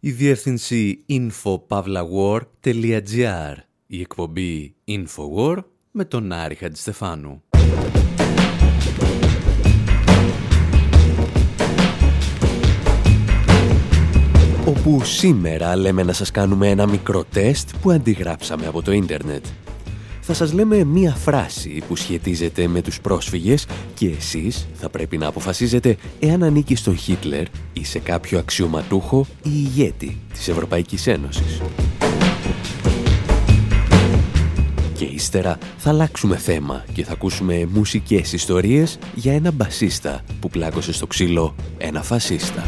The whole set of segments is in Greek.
η διεύθυνση infopavlawar.gr, η εκπομπή Infowar με τον Άρη Χατζηστεφάνου. Όπου σήμερα λέμε να σας κάνουμε ένα μικρό τεστ που αντιγράψαμε από το ίντερνετ θα σας λέμε μία φράση που σχετίζεται με τους πρόσφυγες και εσείς θα πρέπει να αποφασίζετε εάν ανήκει στον Χίτλερ ή σε κάποιο αξιωματούχο ή ηγέτη της Ευρωπαϊκής Ένωσης. Και ύστερα θα αλλάξουμε θέμα και θα ακούσουμε μουσικές ιστορίες για ένα μπασίστα που πλάκωσε στο ξύλο ένα φασίστα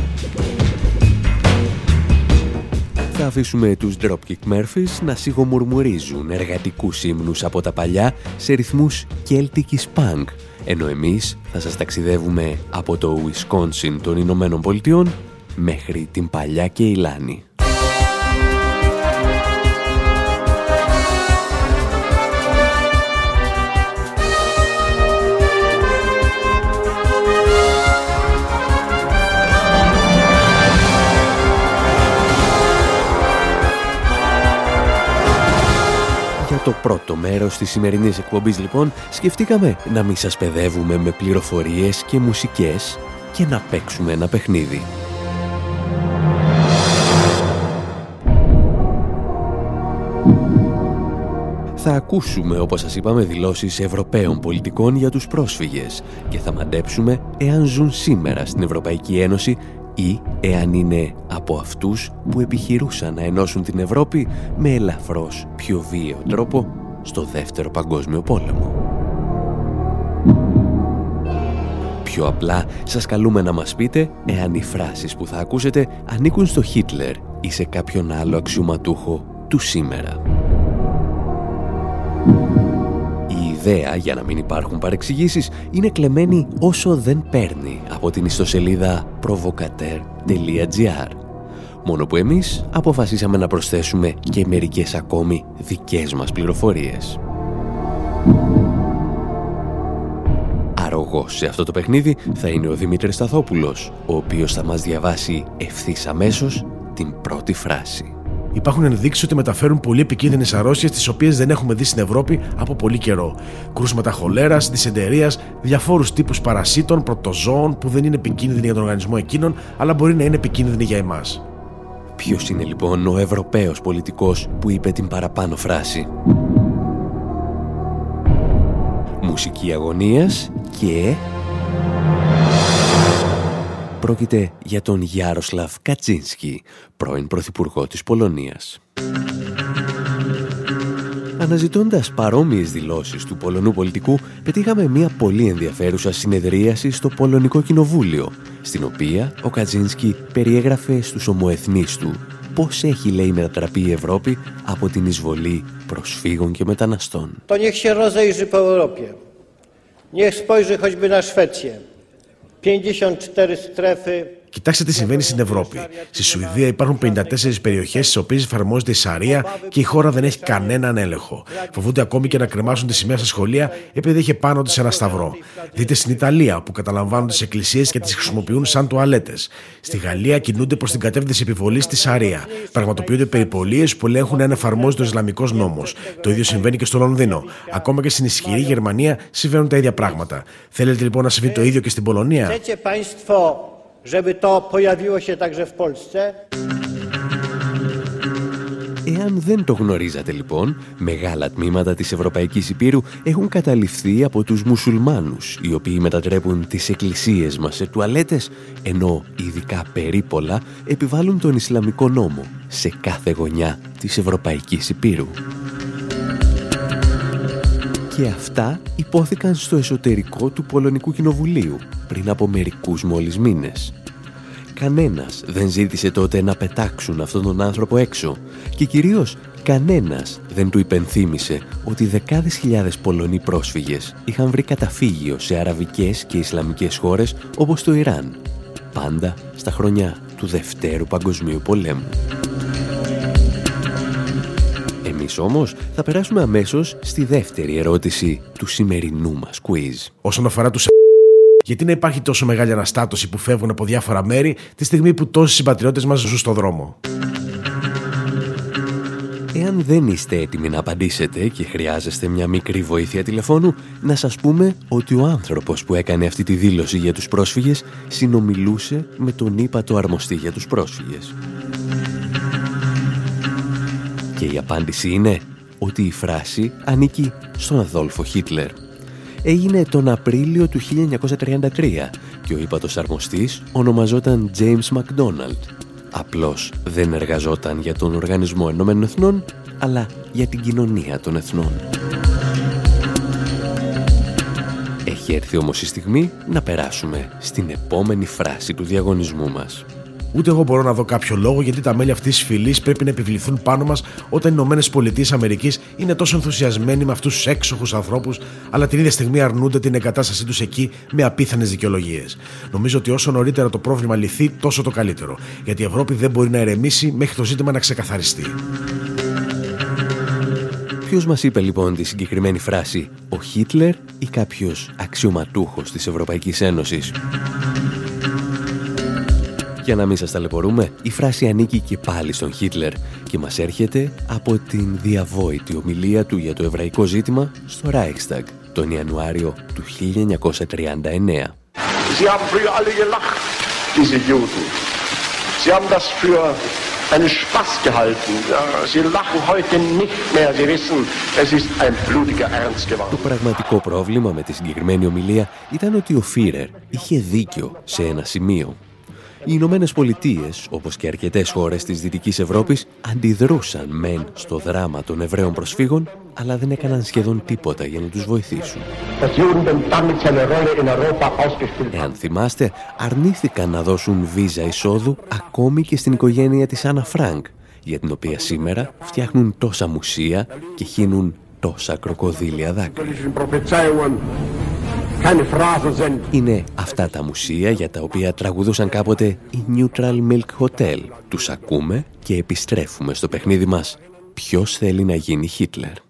θα αφήσουμε τους Dropkick Murphys να σιγομουρμουρίζουν εργατικούς ύμνους από τα παλιά σε ρυθμούς Celtic Punk, ενώ εμείς θα σας ταξιδεύουμε από το Wisconsin των Ηνωμένων Πολιτειών μέχρι την παλιά και η Λάνη. το πρώτο μέρος της σημερινής εκπομπής λοιπόν σκεφτήκαμε να μην σας παιδεύουμε με πληροφορίες και μουσικές και να παίξουμε ένα παιχνίδι. Θα ακούσουμε, όπως σας είπαμε, δηλώσεις Ευρωπαίων πολιτικών για τους πρόσφυγες και θα μαντέψουμε εάν ζουν σήμερα στην Ευρωπαϊκή Ένωση ή εάν είναι από αυτούς που επιχειρούσαν να ενώσουν την Ευρώπη με ελαφρώς πιο βίαιο τρόπο στο Δεύτερο Παγκόσμιο Πόλεμο. Πιο απλά σας καλούμε να μας πείτε εάν οι φράσεις που θα ακούσετε ανήκουν στο Χίτλερ ή σε κάποιον άλλο αξιωματούχο του σήμερα ιδέα, για να μην υπάρχουν παρεξηγήσεις, είναι κλεμμένη όσο δεν παίρνει από την ιστοσελίδα provocateur.gr. Μόνο που εμείς αποφασίσαμε να προσθέσουμε και μερικές ακόμη δικές μας πληροφορίες. Αρρωγός σε αυτό το παιχνίδι θα είναι ο Δημήτρης Σταθόπουλος, ο οποίος θα μας διαβάσει ευθύς αμέσως την πρώτη φράση. Υπάρχουν ενδείξεις ότι μεταφέρουν πολύ επικίνδυνες αρρώστιες, τις οποίες δεν έχουμε δει στην Ευρώπη από πολύ καιρό. Κρούσματα χολέρας, δυσεντερίας, διαφόρους τύπους παρασίτων, πρωτοζώων που δεν είναι επικίνδυνοι για τον οργανισμό εκείνων, αλλά μπορεί να είναι επικίνδυνοι για εμάς. Ποιος είναι λοιπόν ο Ευρωπαίος πολιτικός που είπε την παραπάνω φράση; Μουσική αγωνίας και Πρόκειται για τον Γιάροσλαβ Κατσίνσκι, πρώην Πρωθυπουργό της Πολωνίας. Αναζητώντας παρόμοιες δηλώσεις του Πολωνού πολιτικού, πετύχαμε μια πολύ ενδιαφέρουσα συνεδρίαση στο Πολωνικό Κοινοβούλιο, στην οποία ο Κατζίνσκι περιέγραφε στους ομοεθνείς του πώς έχει, λέει, μετατραπεί η Ευρώπη από την εισβολή προσφύγων και μεταναστών. Το niech się rozejrzy po Europie. Niech spojrzy choćby na Szwecję. 54 strefy Κοιτάξτε τι συμβαίνει στην Ευρώπη. Στη Σουηδία υπάρχουν 54 περιοχές στις οποίες εφαρμόζεται η Σαρία και η χώρα δεν έχει κανέναν έλεγχο. Φοβούνται ακόμη και να κρεμάσουν τη σημαία στα σχολεία επειδή έχει πάνω της ένα σταυρό. Δείτε στην Ιταλία που καταλαμβάνουν τις εκκλησίες και τις χρησιμοποιούν σαν τουαλέτες. Στη Γαλλία κινούνται προς την κατεύθυνση επιβολής στη Σαρία. Πραγματοποιούνται περιπολίες που ελέγχουν αν εφαρμόζεται ο Ισλαμικός νόμος. Το ίδιο συμβαίνει και στο Λονδίνο. Ακόμα και στην ισχυρή Γερμανία συμβαίνουν τα ίδια πράγματα. Θέλετε λοιπόν να συμβεί το ίδιο και στην Πολωνία; Żeby to pojawiło się także w Polsce. Εάν δεν το γνωρίζατε λοιπόν, μεγάλα τμήματα της Ευρωπαϊκής Υπήρου έχουν καταληφθεί από τους μουσουλμάνους, οι οποίοι μετατρέπουν τις εκκλησίες μας σε τουαλέτες, ενώ ειδικά περίπολα επιβάλλουν τον Ισλαμικό νόμο σε κάθε γωνιά της Ευρωπαϊκής Υπήρου. Και αυτά υπόθηκαν στο εσωτερικό του Πολωνικού Κοινοβουλίου πριν από μερικούς μόλις μήνες. Κανένας δεν ζήτησε τότε να πετάξουν αυτόν τον άνθρωπο έξω και κυρίως κανένας δεν του υπενθύμησε ότι δεκάδες χιλιάδες Πολωνοί πρόσφυγες είχαν βρει καταφύγιο σε αραβικές και ισλαμικές χώρες όπως το Ιράν, πάντα στα χρόνια του Δευτέρου Παγκοσμίου Πολέμου. Εμείς όμως θα περάσουμε αμέσως στη δεύτερη ερώτηση του σημερινού μας quiz. Όσον αφορά τους γιατί να υπάρχει τόσο μεγάλη αναστάτωση που φεύγουν από διάφορα μέρη τη στιγμή που τόσοι συμπατριώτες μας ζουν στο δρόμο; Εάν δεν είστε έτοιμοι να απαντήσετε και χρειάζεστε μια μικρή βοήθεια τηλεφώνου, να σας πούμε ότι ο άνθρωπος που έκανε αυτή τη δήλωση για τους πρόσφυγες συνομιλούσε με τον ύπατο αρμοστή για τους πρόσφυγες. Και η απάντηση είναι ότι η φράση ανήκει στον Αδόλφο Χίτλερ. Έγινε τον Απρίλιο του 1933 και ο ύπατος αρμοστής ονομαζόταν James MacDonald Απλώς δεν εργαζόταν για τον Οργανισμό Ενωμένων Εθνών, αλλά για την κοινωνία των εθνών. Έχει έρθει όμως η στιγμή να περάσουμε στην επόμενη φράση του διαγωνισμού μας. Ούτε εγώ μπορώ να δω κάποιο λόγο γιατί τα μέλη αυτής της φυλής πρέπει να επιβληθούν πάνω μας όταν οι Ηνωμένες Πολιτείες Αμερικής είναι τόσο ενθουσιασμένοι με αυτούς τους έξοχους ανθρώπους, αλλά την ίδια στιγμή αρνούνται την εγκατάστασή τους εκεί με απίθανες δικαιολογίες. Νομίζω ότι όσο νωρίτερα το πρόβλημα λυθεί, τόσο το καλύτερο. Γιατί η Ευρώπη δεν μπορεί να ερεμήσει μέχρι το ζήτημα να ξεκαθαριστεί. Ποιος μας είπε λοιπόν τη συγκεκριμένη φράση «Ο Χίτλερ» ή κάποιος αξιωματούχος της Ευρωπαϊκής Ένωσης. Για να μην σας ταλαιπωρούμε, η φράση ανήκει και πάλι στον Χίτλερ και μας έρχεται από την διαβόητη ομιλία του για το εβραϊκό ζήτημα στο Reichstag τον Ιανουάριο του 1939. Sie haben früher alle gelacht, diese Juden. Sie haben das für einen Spaß gehalten. Sie lachen heute nicht mehr. Sie wissen, es ist ein blutiger Ernst geworden. Το πραγματικό πρόβλημα με τη συγκεκριμένη ομιλία ήταν ότι ο Φίρερ είχε δίκιο σε ένα σημείο. Οι Ηνωμένε Πολιτείες, όπως και αρκετές χώρες της Δυτικής Ευρώπης, αντιδρούσαν μεν στο δράμα των Εβραίων προσφύγων, αλλά δεν έκαναν σχεδόν τίποτα για να τους βοηθήσουν. Εάν θυμάστε, αρνήθηκαν να δώσουν βίζα εισόδου ακόμη και στην οικογένεια της Άννα Φρανκ, για την οποία σήμερα φτιάχνουν τόσα μουσεία και χύνουν τόσα κροκοδίλια δάκρυα. Είναι αυτά τα μουσεία για τα οποία τραγουδούσαν κάποτε οι Neutral Milk Hotel. Τους ακούμε και επιστρέφουμε στο παιχνίδι μας. Ποιος θέλει να γίνει Χίτλερ.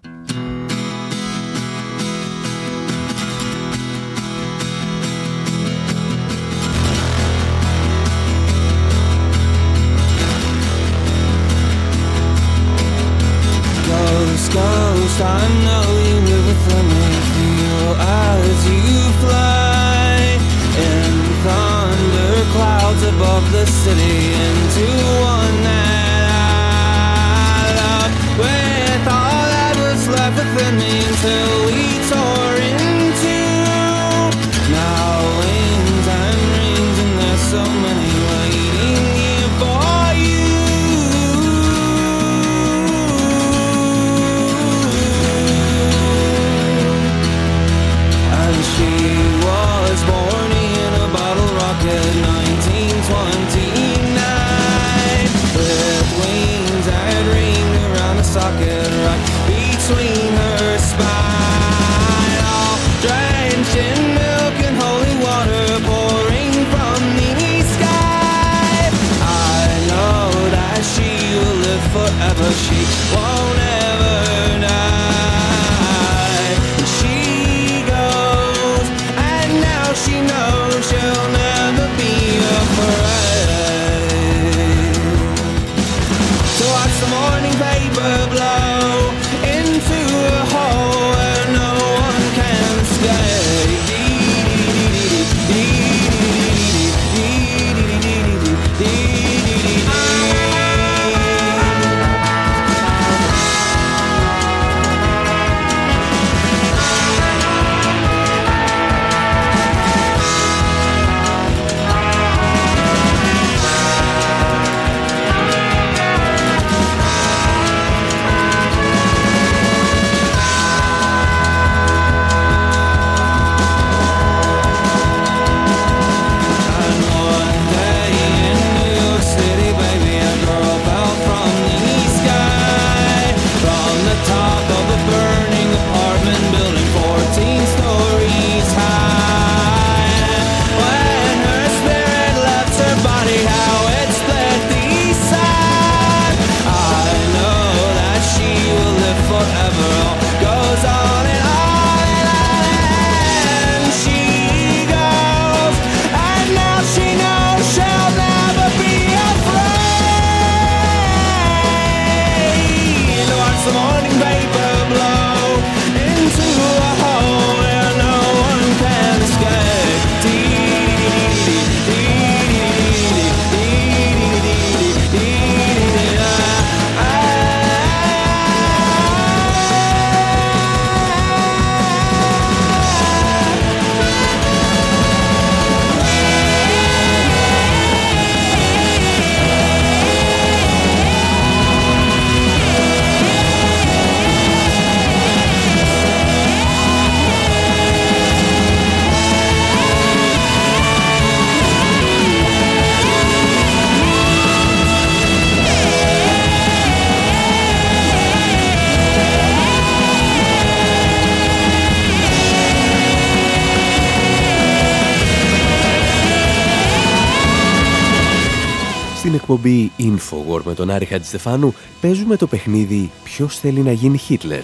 Εκπομπή Infowar με τον Άρη Χατζηστεφάνου παίζουμε το παιχνίδι «Ποιος θέλει να γίνει Χίτλερ».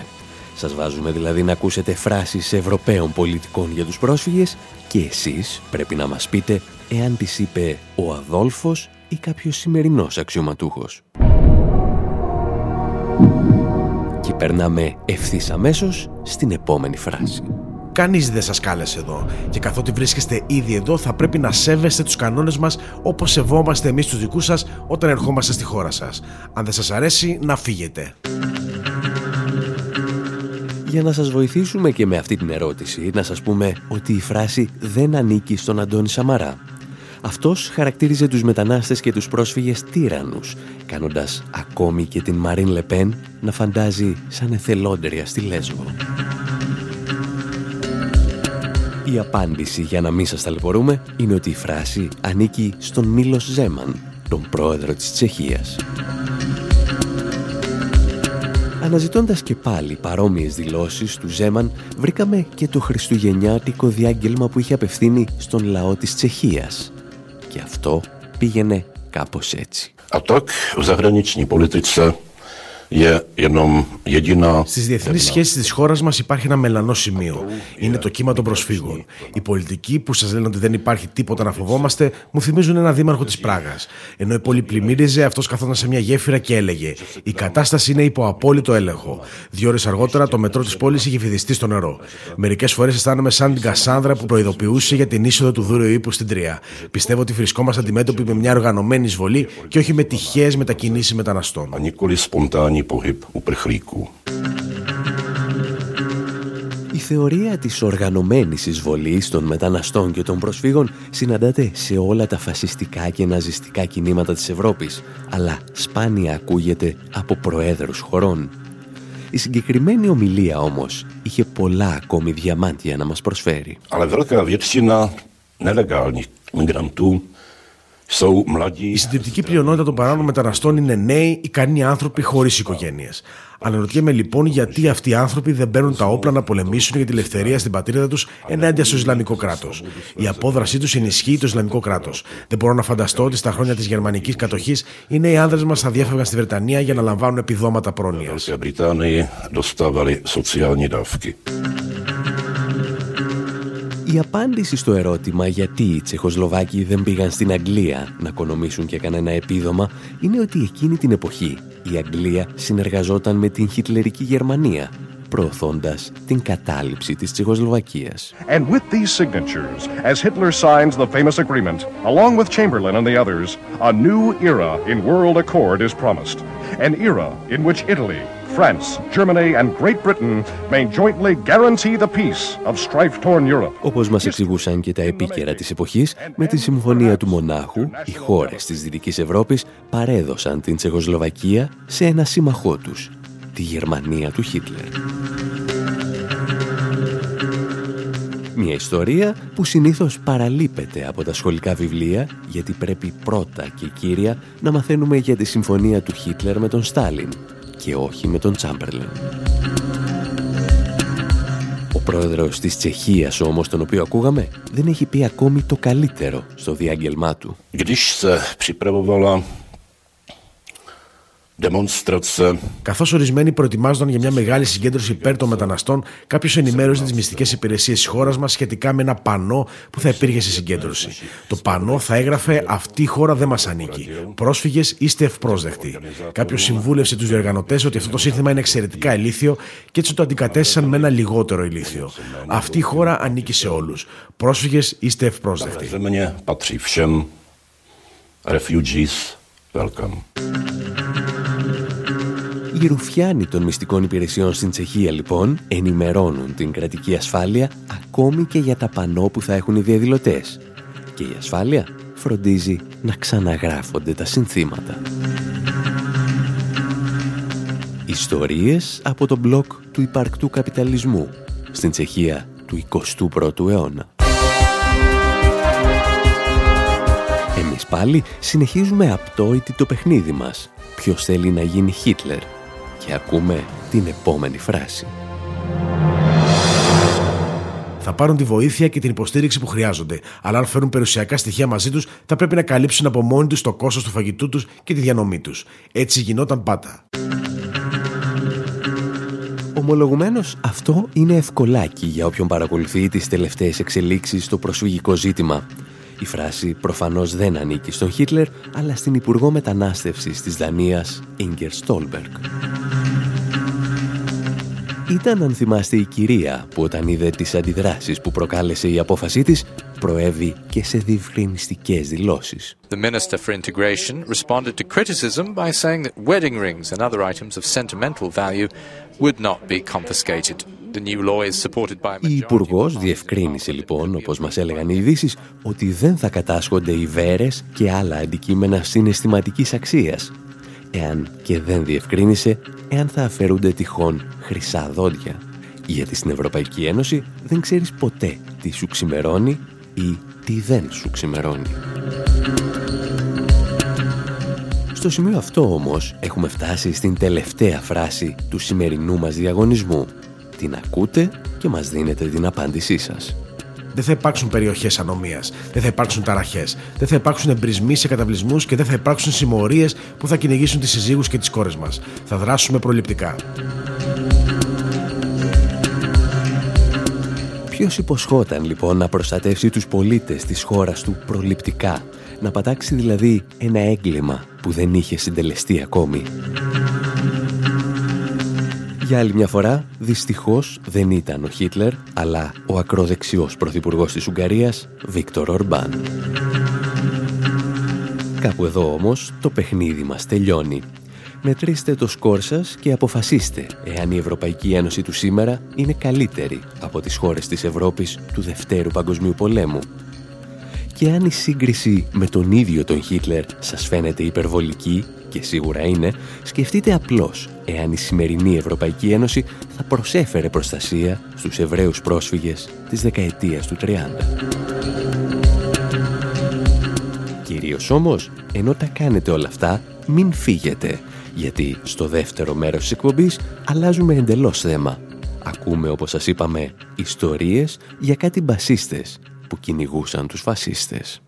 Σας βάζουμε δηλαδή να ακούσετε φράσεις Ευρωπαίων πολιτικών για τους πρόσφυγες και εσείς πρέπει να μας πείτε εάν τις είπε ο Αδόλφος ή κάποιος σημερινός αξιωματούχος. Και περνάμε ευθύς αμέσως στην επόμενη φράση. Κανείς δεν σας κάλεσε εδώ. Και καθότι βρίσκεστε ήδη εδώ, θα πρέπει να σέβεστε τους κανόνες μας όπως σεβόμαστε εμείς τους δικούς σας όταν ερχόμαστε στη χώρα σας. Αν δεν σας αρέσει, να φύγετε. Για να σας βοηθήσουμε και με αυτή την ερώτηση, να σας πούμε ότι η φράση δεν ανήκει στον Αντώνη Σαμαρά. Αυτός χαρακτήριζε τους μετανάστες και τους πρόσφυγες τύραννους, κάνοντας ακόμη και την Μαρίν Λεπέν να φαντάζει σαν εθελόντρια στη Λέσβο. Η απάντηση για να μην σας ταλαιπωρούμε είναι ότι η φράση ανήκει στον Μίλος Ζέμαν, τον πρόεδρο της Τσεχίας. Αναζητώντας και πάλι παρόμοιες δηλώσεις του Ζέμαν, βρήκαμε και το χριστουγεννιάτικο διάγγελμα που είχε απευθύνει στον λαό της Τσεχίας. Και αυτό πήγαινε κάπως έτσι. A tak v zahraniční politice Στις διεθνείς σχέσεις της χώρας μας υπάρχει ένα μελανό σημείο. Είναι το κύμα των προσφύγων. Οι πολιτικοί που σας λένε ότι δεν υπάρχει τίποτα να φοβόμαστε μου θυμίζουν ένα δήμαρχο της Πράγας. Ενώ η πόλη πλημμύριζε, αυτός καθόταν σε μια γέφυρα και έλεγε: Η κατάσταση είναι υπό απόλυτο έλεγχο. Δύο ώρες αργότερα το μετρό της πόλης είχε φιδιστεί στο νερό. Μερικές φορές αισθάνομαι σαν την Κασάνδρα που προειδοποιούσε για την είσοδο του δούριου ύπου στην Τρία. Πιστεύω ότι βρισκόμαστε αντιμέτωποι με μια οργανωμένη εισβολή και όχι με τυχαίες μετακινήσεις μεταναστών pohyb uprchlíků. Η θεωρία της οργανωμένης εισβολής των μεταναστών και των προσφύγων συναντάται σε όλα τα φασιστικά και ναζιστικά κινήματα της Ευρώπης, αλλά σπάνια ακούγεται από προέδρους χωρών. Η συγκεκριμένη ομιλία όμως είχε πολλά ακόμη διαμάντια να μας προσφέρει. Αλλά velká většina nelegálních migrantů η συντριπτική πλειονότητα των παράνομων μεταναστών είναι νέοι, ικανοί άνθρωποι χωρίς οικογένειες. Αναρωτιέμαι λοιπόν γιατί αυτοί οι άνθρωποι δεν παίρνουν τα όπλα να πολεμήσουν για τη ελευθερία στην πατρίδα τους ενάντια στο Ισλαμικό κράτος. Η απόδρασή τους ενισχύει το Ισλαμικό κράτος. Δεν μπορώ να φανταστώ ότι στα χρόνια της γερμανικής κατοχής οι νέοι άνδρες μας θα διέφευγαν στη Βρετανία για να λαμβάνουν επιδόματα πρόνοιας. Η απάντηση στο ερώτημα γιατί οι Τσεχοσλοβάκοι δεν πήγαν στην Αγγλία να οικονομήσουν και κανένα επίδομα είναι ότι εκείνη την εποχή η Αγγλία συνεργαζόταν με την χιτλερική Γερμανία προωθώντας την κατάληψη της Τσεχοσλοβακίας. And with these signatures, as Hitler signs the famous agreement, along with Chamberlain and the others, a new era in world accord is promised. An era in which Italy, France, Germany and Great Britain may jointly guarantee the peace of strife-torn Europe. Όπως μας εξηγούσαν και τα επίκαιρα της εποχής, με τη Συμφωνία του Μονάχου, οι χώρες της Δυτικής Ευρώπης παρέδωσαν την Τσεχοσλοβακία σε ένα σύμμαχό τους, τη Γερμανία του Χίτλερ. Μια ιστορία που συνήθως παραλείπεται από τα σχολικά βιβλία γιατί πρέπει πρώτα και κύρια να μαθαίνουμε για τη συμφωνία του Χίτλερ με τον Στάλιν και όχι με τον Τσάμπερλεν. Ο πρόεδρος της Τσεχίας όμως, τον οποίο ακούγαμε, δεν έχει πει ακόμη το καλύτερο στο διάγγελμά του. Καθώς ορισμένοι προετοιμάζονταν για μια μεγάλη συγκέντρωση υπέρ των μεταναστών, κάποιος ενημέρωσε τις μυστικές υπηρεσίες της χώρας μας σχετικά με ένα πανό που θα υπήρχε στη συγκέντρωση. Το πανό θα έγραφε Αυτή η χώρα δεν μας ανήκει. Πρόσφυγες είστε ευπρόσδεκτοι. Κάποιος συμβούλευσε τους διοργανωτές ότι αυτό το σύνθημα είναι εξαιρετικά ηλίθιο και έτσι το αντικατέστησαν με ένα λιγότερο ηλίθιο. Αυτή η χώρα ανήκει σε όλους. Πρόσφυγες είστε ευπρόσδεκτοι. Refugees, welcome. Οι ρουφιάνοι των μυστικών υπηρεσιών στην Τσεχία λοιπόν ενημερώνουν την κρατική ασφάλεια ακόμη και για τα πανό που θα έχουν οι διαδηλωτές. Και η ασφάλεια φροντίζει να ξαναγράφονται τα συνθήματα. Ιστορίες από το μπλοκ του υπαρκτού καπιταλισμού στην Τσεχία του 21ου αιώνα. Εμείς πάλι συνεχίζουμε απτόητη το παιχνίδι μας. Ποιος θέλει να γίνει Χίτλερ; Και ακούμε την επόμενη φράση. Θα πάρουν τη βοήθεια και την υποστήριξη που χρειάζονται. Αλλά αν φέρουν περιουσιακά στοιχεία μαζί τους, θα πρέπει να καλύψουν από μόνοι τους το κόστος του φαγητού τους και τη διανομή τους. Έτσι γινόταν πάντα. Ομολογουμένως αυτό είναι ευκολάκι για όποιον παρακολουθεί τις τελευταίες εξελίξεις στο προσφυγικό ζήτημα. Η φράση προφανώς δεν ανήκει στον Χίτλερ, αλλά στην Υπουργό Μετανάστευσης της Δανίας, Ίγκερ Στόλμπεργκ. Ήταν, αν θυμάστε, η κυρία που όταν είδε τις αντιδράσεις που προκάλεσε η απόφασή της, προέβη και σε διευκρινιστικές δηλώσεις. The Minister for Integration responded to criticism by saying that wedding rings and other items of sentimental value would not be confiscated. The new law is supported by Η Υπουργός διευκρίνησε λοιπόν, όπως μας έλεγαν οι ειδήσεις, ότι δεν θα κατάσχονται οι βέρες και άλλα αντικείμενα συναισθηματικής αξίας, εάν και δεν διευκρίνησε εάν θα αφαιρούνται τυχόν χρυσά δόντια. Γιατί στην Ευρωπαϊκή Ένωση δεν ξέρεις ποτέ τι σου ξημερώνει ή τι δεν σου ξημερώνει. Στο σημείο αυτό όμως έχουμε φτάσει στην τελευταία φράση του σημερινού μας διαγωνισμού. Την ακούτε και μας δίνετε την απάντησή σας. Δεν θα υπάρξουν περιοχές ανομίας, δεν θα υπάρξουν ταραχές, δεν θα υπάρξουν εμπρισμοί σε καταβλισμούς και δεν θα υπάρξουν συμμορίες που θα κυνηγήσουν τις συζύγους και τις κόρες μας. Θα δράσουμε προληπτικά. Ποιος υποσχόταν λοιπόν να προστατεύσει τους πολίτες της χώρας του προληπτικά, να πατάξει δηλαδή ένα έγκλημα που δεν είχε συντελεστεί ακόμη. Για άλλη μια φορά, δυστυχώς δεν ήταν ο Χίτλερ, αλλά ο ακροδεξιός πρωθυπουργός της Ουγγαρίας, Βίκτορ Ορμπάν. Κάπου εδώ όμως το παιχνίδι μας τελειώνει. Μετρήστε το σκόρ σας και αποφασίστε εάν η Ευρωπαϊκή Ένωση του σήμερα είναι καλύτερη από τις χώρες της Ευρώπης του Δευτέρου Παγκοσμίου Πολέμου. Και αν η σύγκριση με τον ίδιο τον Χίτλερ σας φαίνεται υπερβολική και σίγουρα είναι, σκεφτείτε απλώς εάν η σημερινή Ευρωπαϊκή Ένωση θα προσέφερε προστασία στους Εβραίους πρόσφυγες της δεκαετίας του 30. Κυρίως όμως, ενώ τα κάνετε όλα αυτά, μην φύγετε, γιατί στο δεύτερο μέρος της εκπομπής αλλάζουμε εντελώς θέμα. Ακούμε, όπως σας είπαμε, ιστορίες για κάτι μπασίστες που κυνηγούσαν τους φασίστες.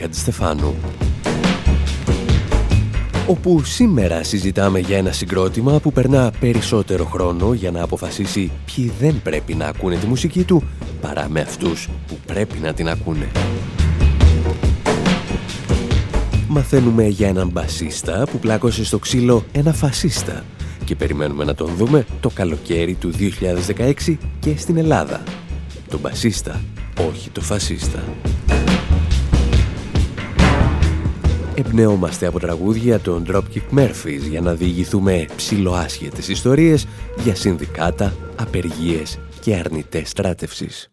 Χατζηστεφάνου όπου σήμερα συζητάμε για ένα συγκρότημα που περνά περισσότερο χρόνο για να αποφασίσει ποιοι δεν πρέπει να ακούνε τη μουσική του παρά με αυτούς που πρέπει να την ακούνε. Μαθαίνουμε για έναν μπασίστα που πλάκωσε στο ξύλο ένα φασίστα και περιμένουμε να τον δούμε το καλοκαίρι του 2016 και στην Ελλάδα. Τον μπασίστα, όχι το φασίστα. Εμπνεόμαστε από τραγούδια των Dropkick Murphys για να διηγηθούμε ψιλοάσχετες ιστορίες για συνδικάτα, απεργίες και αρνητές στράτευσης.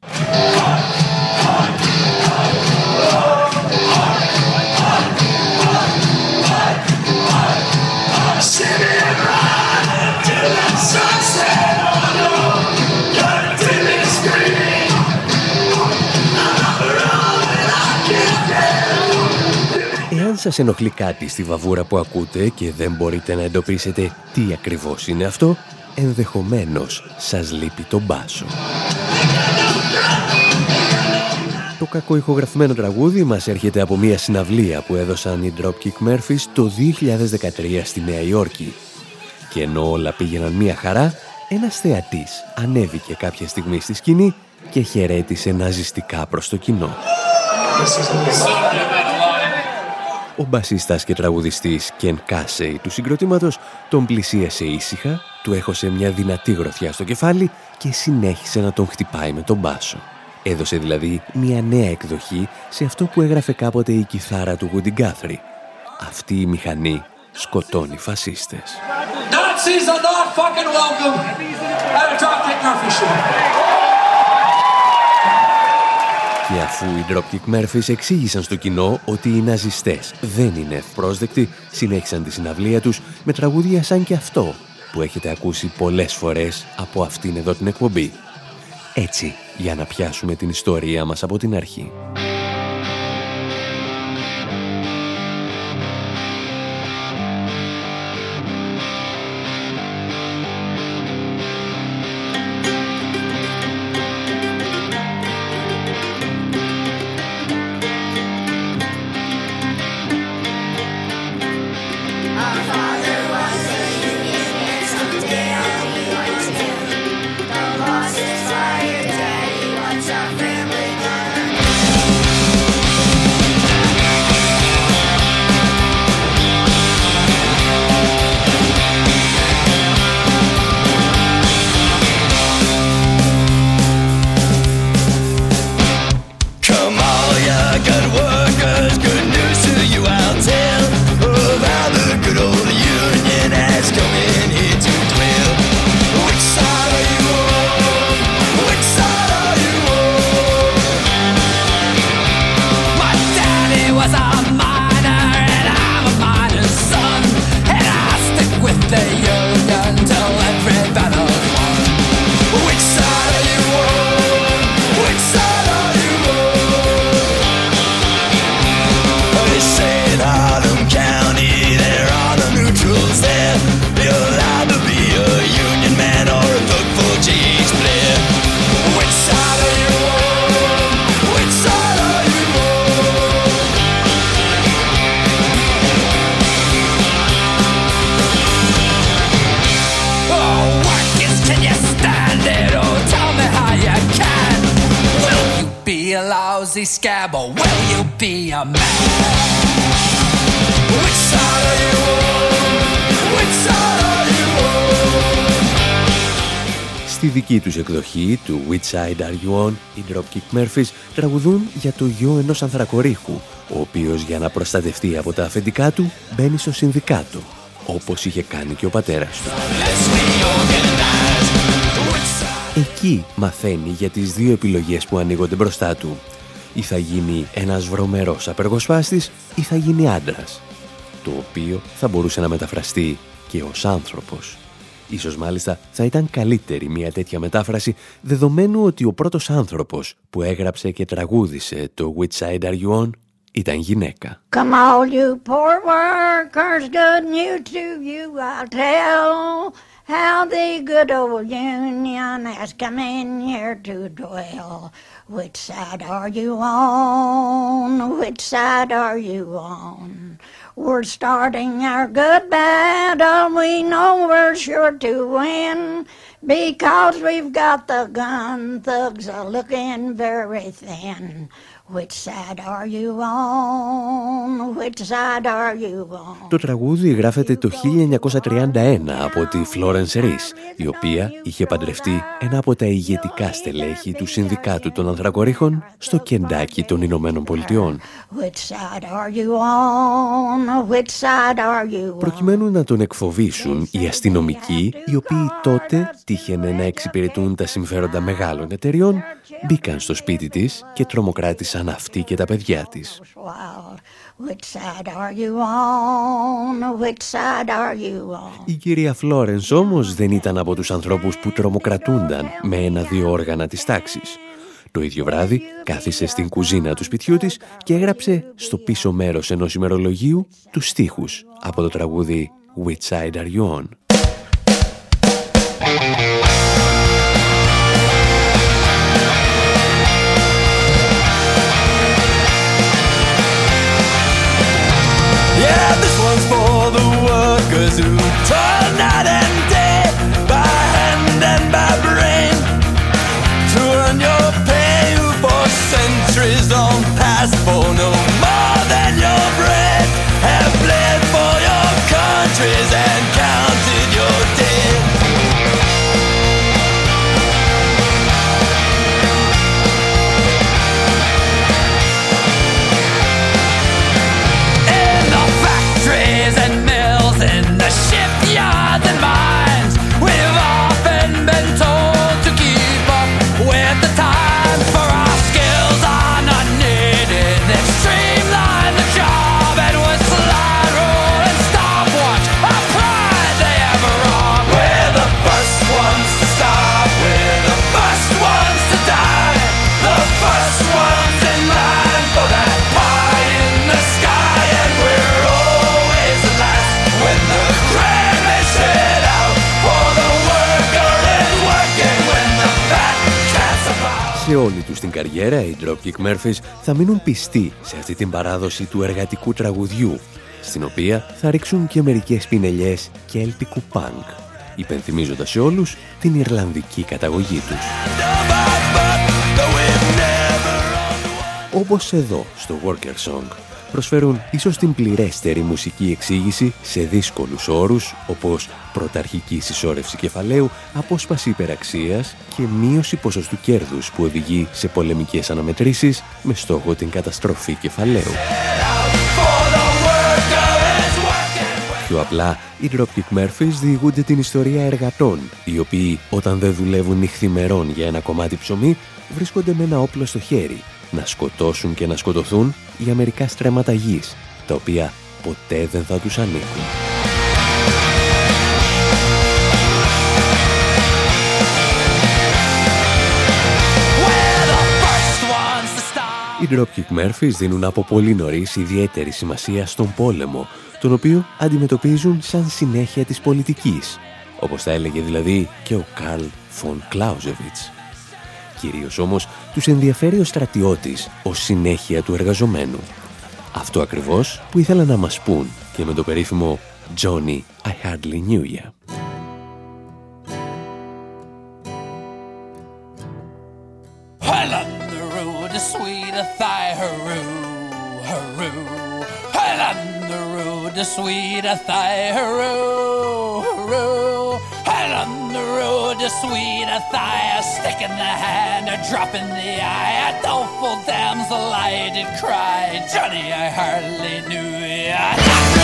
Σας ενοχλεί κάτι στη βαβούρα που ακούτε και δεν μπορείτε να εντοπίσετε τι ακριβώς είναι αυτό, ενδεχομένως σας λείπει το μπάσο. Το κακό ηχογραφημένο τραγούδι μας έρχεται από μια συναυλία που έδωσαν οι Dropkick Murphys το 2013 στη Νέα Υόρκη. Και ενώ όλα πήγαιναν μια χαρά, ένας θεατής ανέβηκε κάποια στιγμή στη σκηνή και χαιρέτησε ναζιστικά προς το κοινό. Ο μπασίστας και τραγουδιστής Κεν Κάσεϊ του συγκροτήματος τον πλησίασε ήσυχα, του έχωσε μια δυνατή γροθιά στο κεφάλι και συνέχισε να τον χτυπάει με τον μπάσο. Έδωσε δηλαδή μια νέα εκδοχή σε αυτό που έγραφε κάποτε η κιθάρα του Woody Guthrie. Αυτή η μηχανή σκοτώνει φασίστες. Και αφού οι Dropkick Murphys εξήγησαν στο κοινό ότι οι ναζιστές δεν είναι ευπρόσδεκτοι, συνέχισαν τη συναυλία τους με τραγούδια σαν και αυτό που έχετε ακούσει πολλές φορές από αυτήν εδώ την εκπομπή. Έτσι, για να πιάσουμε την ιστορία μας από την αρχή. Στη δική τους εκδοχή του Which Side Are You On, οι Dropkick Murphys τραγουδούν για το γιο ενός ανθρακορίχου, ο οποίος για να προστατευτεί από τα αφεντικά του μπαίνει στο συνδικάτο, όπως είχε κάνει και ο πατέρας του. Εκεί μαθαίνει για τις δύο επιλογές που ανοίγονται μπροστά του ή θα γίνει ένας βρωμερός απεργοσπάστης ή θα γίνει άντρας, το οποίο θα μπορούσε να μεταφραστεί και ως άνθρωπος. Ίσως μάλιστα θα ήταν καλύτερη μια τέτοια μετάφραση δεδομένου ότι ο πρώτος άνθρωπος που έγραψε και τραγούδισε το Which Side Are You On ήταν γυναίκα. Come all you poor workers, good news to you I'll tell how the good old Union has come in here to dwell. Which side are you on? Which side are you on? We're starting our good battle. We know we're sure to win because we've got the gun thugs are looking very thin. Which side are you on? Which side are you on? Το τραγούδι γράφεται το 1931 από τη Florence Rees, η οποία είχε παντρευτεί ένα από τα ηγετικά στελέχη του Συνδικάτου των Ανθρακορίχων στο Κεντάκι των Ηνωμένων Πολιτειών. Προκειμένου να τον εκφοβήσουν οι αστυνομικοί, οι οποίοι τότε τύχαινε να εξυπηρετούν τα συμφέροντα μεγάλων εταιριών, μπήκαν στο σπίτι της και τρομοκράτησαν αυτή και τα παιδιά της. Η κυρία Φλόρενς όμως δεν ήταν από τους ανθρώπους που τρομοκρατούνταν με ένα-δύο όργανα της τάξης. Το ίδιο βράδυ κάθισε στην κουζίνα του σπιτιού της και έγραψε στο πίσω μέρος ενός ημερολογίου τους στίχους από το τραγούδι «Which side are you on?» Tonight and καριέρα, οι Dropkick Murphys θα μείνουν πιστοί σε αυτή την παράδοση του εργατικού τραγουδιού, στην οποία θα ρίξουν και μερικές πινελιές και έλπικου πανκ, υπενθυμίζοντας σε όλους την Ιρλανδική καταγωγή τους. Όπως εδώ, στο Worker Song, προσφέρουν ίσως την πληρέστερη μουσική εξήγηση σε δύσκολους όρους, όπως πρωταρχική συσσόρευση κεφαλαίου, απόσπαση υπεραξίας και μείωση ποσοστού κέρδους που οδηγεί σε πολεμικές αναμετρήσεις με στόχο την καταστροφή κεφαλαίου. Πιο απλά, οι Dropkick Murphys διηγούνται την ιστορία εργατών, οι οποίοι όταν δεν δουλεύουν νυχθημερών για ένα κομμάτι ψωμί, βρίσκονται με ένα όπλο στο χέρι, να σκοτώσουν και να σκοτωθούν για μερικά στρέμματα γης, τα οποία ποτέ δεν θα τους ανήκουν. Οι Dropkick Murphys δίνουν από πολύ νωρίς ιδιαίτερη σημασία στον πόλεμο, τον οποίο αντιμετωπίζουν σαν συνέχεια της πολιτικής, όπως θα έλεγε δηλαδή και ο Καρλ Φον Κλάουζεβιτς. Κυρίως όμως τους ενδιαφέρει ο στρατιώτης ως συνέχεια του εργαζομένου. Αυτό ακριβώς που ήθελα να μας πούν και με το περίφημο «Johnny, I hardly knew ya». Well, on the road to sweet a thigh, hurroo, hurroo. The road to sweet a thigh, hurroo, hurroo. Well, on the road to sweet a stick in the hand, a drop in the eye, a doleful damsel I did cry. Johnny, I hardly knew ya.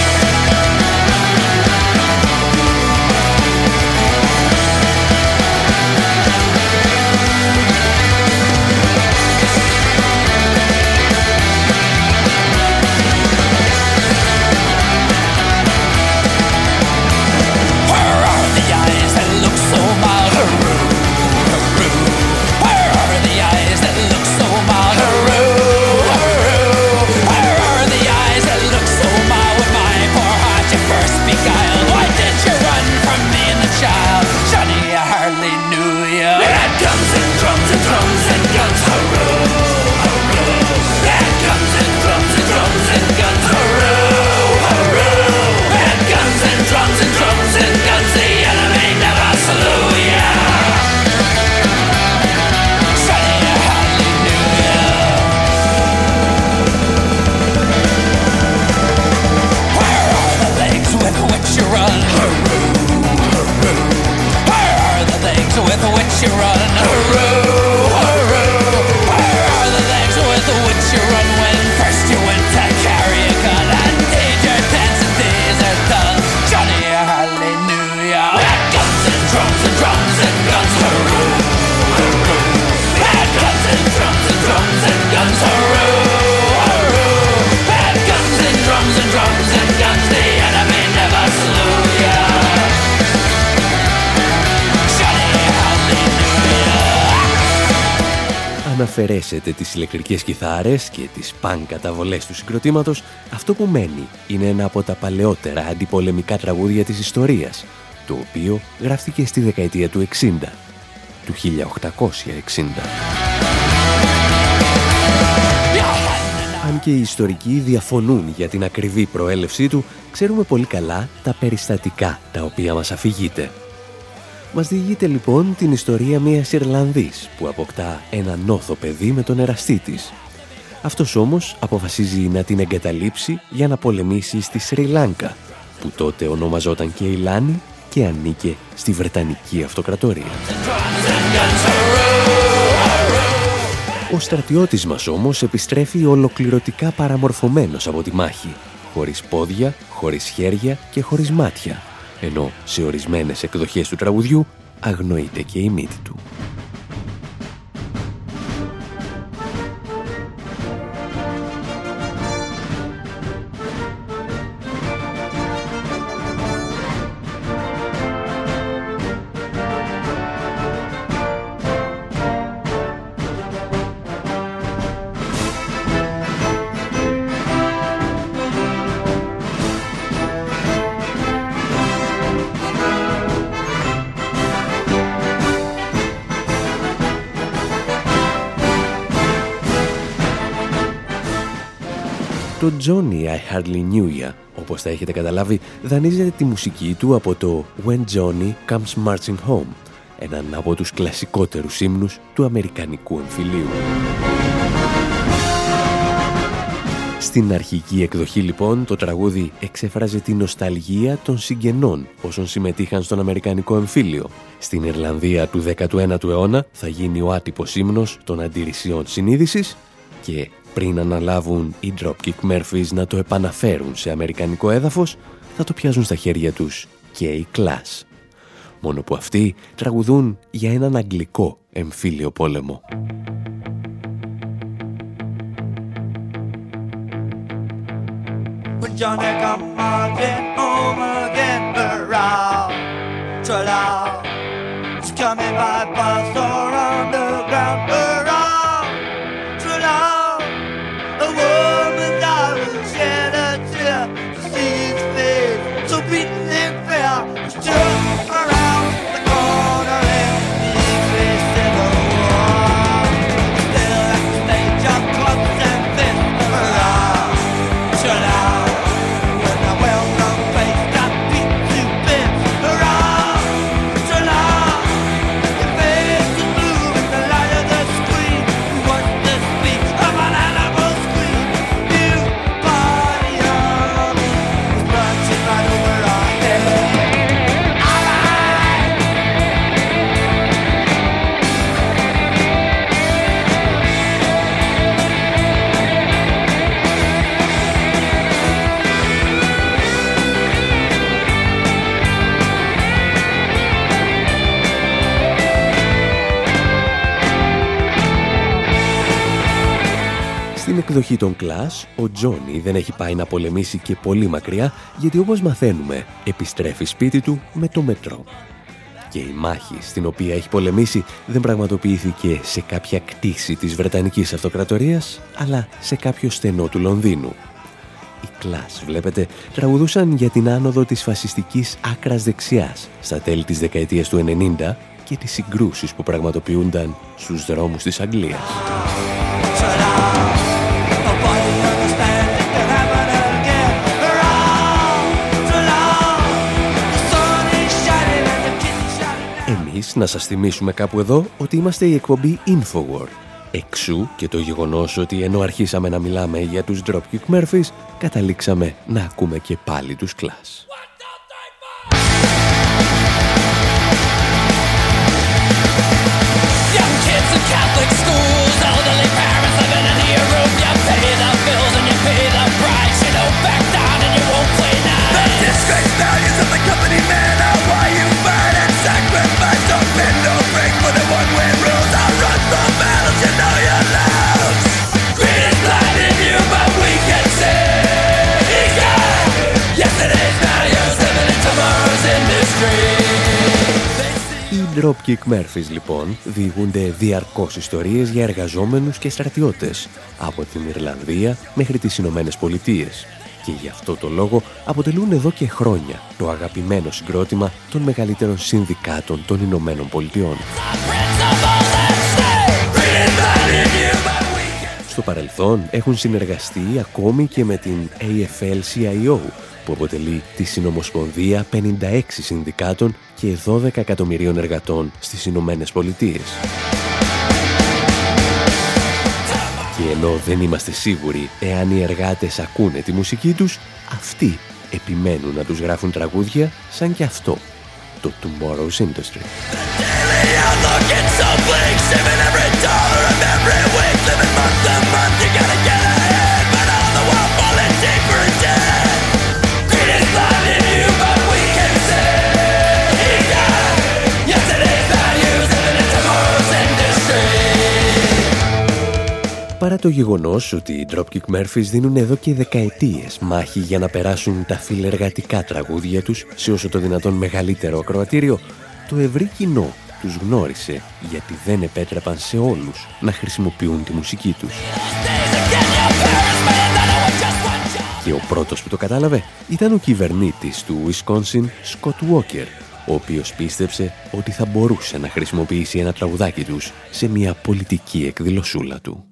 Αφαιρέσετε τις ηλεκτρικές κιθάρες και τις παν καταβολές του συγκροτήματος, αυτό που μένει είναι ένα από τα παλαιότερα αντιπολεμικά τραγούδια της ιστορίας, το οποίο γράφτηκε στη δεκαετία του 60, του 1860. Αν και οι ιστορικοί διαφωνούν για την ακριβή προέλευσή του, ξέρουμε πολύ καλά τα περιστατικά τα οποία μας αφηγείται. Μας διηγείται λοιπόν την ιστορία μιας Ιρλανδής που αποκτά ένα νόθο παιδί με τον εραστή της. Αυτός όμως αποφασίζει να την εγκαταλείψει για να πολεμήσει στη Σρι Λάνκα, που τότε ονομαζόταν και Λάνη και ανήκε στη Βρετανική Αυτοκρατορία. Ο στρατιώτης μας όμως επιστρέφει ολοκληρωτικά παραμορφωμένος από τη μάχη, χωρίς πόδια, χωρίς χέρια και χωρίς μάτια, ενώ σε ορισμένες εκδοχές του τραγουδιού αγνοείται και η μύτη του. Το Johnny I Hardly Knew Ya, όπως θα έχετε καταλάβει, δανείζεται τη μουσική του από το When Johnny Comes Marching Home, έναν από τους κλασικότερους ύμνους του Αμερικανικού εμφυλίου. Στην αρχική εκδοχή λοιπόν το τραγούδι εξέφραζε τη νοσταλγία των συγγενών όσων συμμετείχαν στον Αμερικανικό εμφύλιο. Στην Ιρλανδία του 19ου αιώνα θα γίνει ο άτυπος ύμνος των αντιρρησιών συνείδησης και πριν αναλάβουν οι Dropkick Murphys να το επαναφέρουν σε αμερικανικό έδαφος, θα το πιάζουν στα χέρια τους και οι Class. Μόνο που αυτοί τραγουδούν για έναν αγγλικό εμφύλιο πόλεμο. Στην εκδοχή των Clash, ο Τζόνι δεν έχει πάει να πολεμήσει και πολύ μακριά, γιατί όπως μαθαίνουμε, επιστρέφει σπίτι του με το μετρό. Και η μάχη στην οποία έχει πολεμήσει δεν πραγματοποιήθηκε σε κάποια κτήση της Βρετανικής Αυτοκρατορίας, αλλά σε κάποιο στενό του Λονδίνου. Οι Clash, βλέπετε, τραγουδούσαν για την άνοδο της φασιστικής άκρας δεξιάς στα τέλη της δεκαετίας του 90 και τις συγκρούσεις που πραγματοποιούνταν στους δρόμους της Αγγλίας. Εμείς να σας θυμίσουμε κάπου εδώ ότι είμαστε η εκπομπή Infowar. Εξού και το γεγονός ότι ενώ αρχίσαμε να μιλάμε για τους Dropkick Murphys, καταλήξαμε να ακούμε και πάλι τους Clash. Dropkick Murphys λοιπόν διηγούνται διαρκώς ιστορίες για εργαζόμενους και στρατιώτες από την Ιρλανδία μέχρι τις Ηνωμένες Πολιτείες και γι' αυτό το λόγο αποτελούν εδώ και χρόνια το αγαπημένο συγκρότημα των μεγαλύτερων συνδικάτων των Ηνωμένων Πολιτειών. Στο παρελθόν έχουν συνεργαστεί ακόμη και με την AFL-CIO που αποτελεί τη Συνομοσπονδία 56 συνδικάτων και 12 εκατομμυρίων εργατών στις Ηνωμένες Πολιτείες. Και ενώ δεν είμαστε σίγουροι εάν οι εργάτες ακούνε τη μουσική τους, αυτοί επιμένουν να τους γράφουν τραγούδια σαν και αυτό, το Tomorrow's Industry. Παρά το γεγονός ότι οι Dropkick Murphys δίνουν εδώ και δεκαετίες μάχη για να περάσουν τα φιλεργατικά τραγούδια τους σε όσο το δυνατόν μεγαλύτερο ακροατήριο, το ευρύ κοινό τους γνώρισε γιατί δεν επέτρεπαν σε όλους να χρησιμοποιούν τη μουσική τους. Και ο πρώτος που το κατάλαβε ήταν ο κυβερνήτης του Wisconsin, Scott Walker, ο οποίος πίστεψε ότι θα μπορούσε να χρησιμοποιήσει ένα τραγουδάκι τους σε μια πολιτική εκδηλωσούλα του.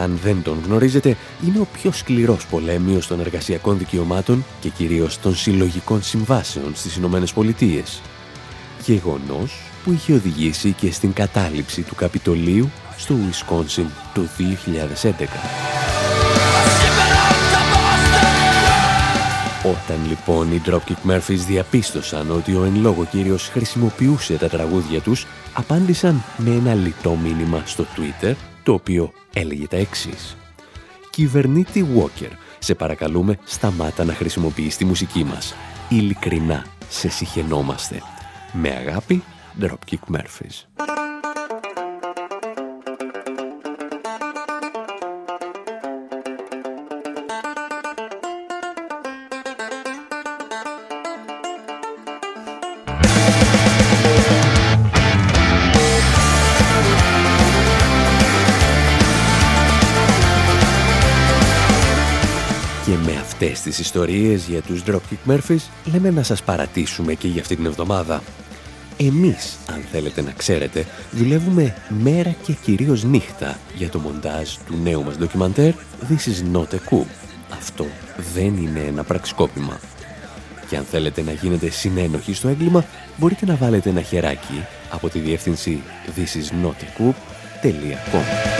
Αν δεν τον γνωρίζετε, είναι ο πιο σκληρός πολέμιος των εργασιακών δικαιωμάτων και κυρίως των συλλογικών συμβάσεων στις Ηνωμένες Πολιτείες. Γεγονός που είχε οδηγήσει και στην κατάληψη του Καπιτολίου στο Ουισκόνσιν το 2011. Όταν λοιπόν οι Dropkick Murphys διαπίστωσαν ότι ο εν λόγω κύριος χρησιμοποιούσε τα τραγούδια τους, απάντησαν με ένα λιτό μήνυμα στο Twitter το οποίο έλεγε τα εξής. Κυβερνήτη Walker, σε παρακαλούμε σταμάτα να χρησιμοποιείς τη μουσική μας. Ειλικρινά σε συχαινόμαστε. Με αγάπη, Dropkick Murphys. Αυτές τις ιστορίες για τους Dropkick Murphys λέμε να σας παρατήσουμε και για αυτή την εβδομάδα. Εμείς, αν θέλετε να ξέρετε, δουλεύουμε μέρα και κυρίως νύχτα για το μοντάζ του νέου μας ντοκιμαντέρ This is not a coup. Αυτό δεν είναι ένα πραξικόπημα. Και αν θέλετε να γίνετε συνένοχοι στο έγκλημα, μπορείτε να βάλετε ένα χεράκι από τη διεύθυνση thisisnotacoup.com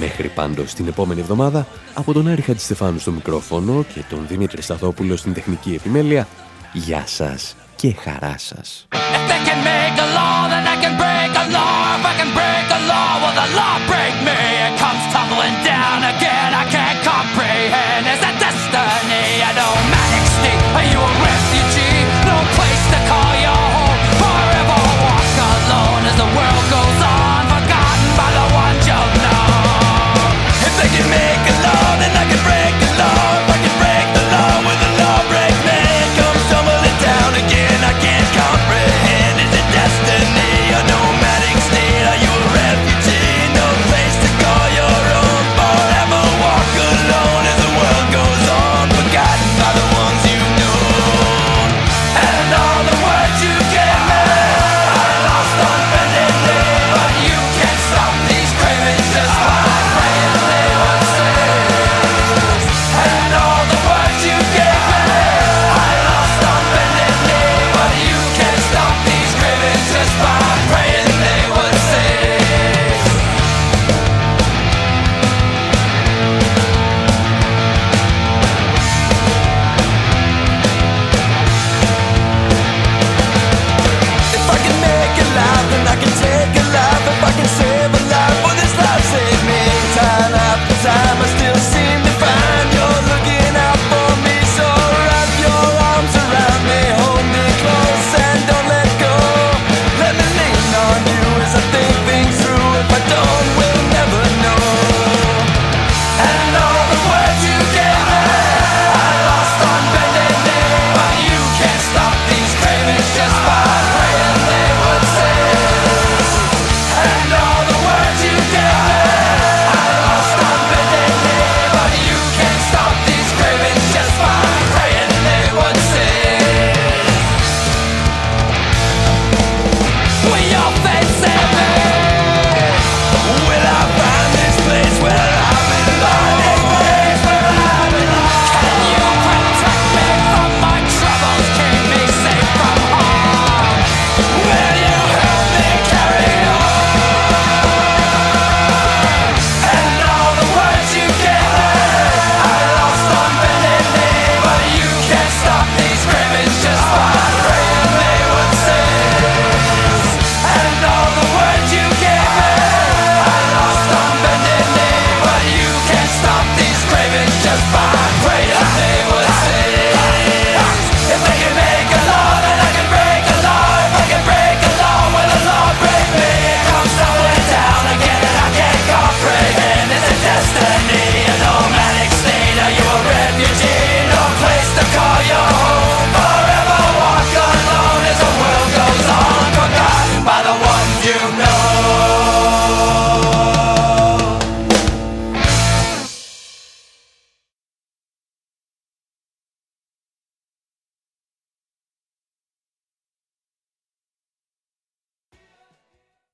Μέχρι πάντως την επόμενη εβδομάδα, από τον Άρη Χατζηστεφάνου στο μικρόφωνο και τον Δημήτρη Σταθόπουλο στην τεχνική επιμέλεια, γεια σας και χαρά σας.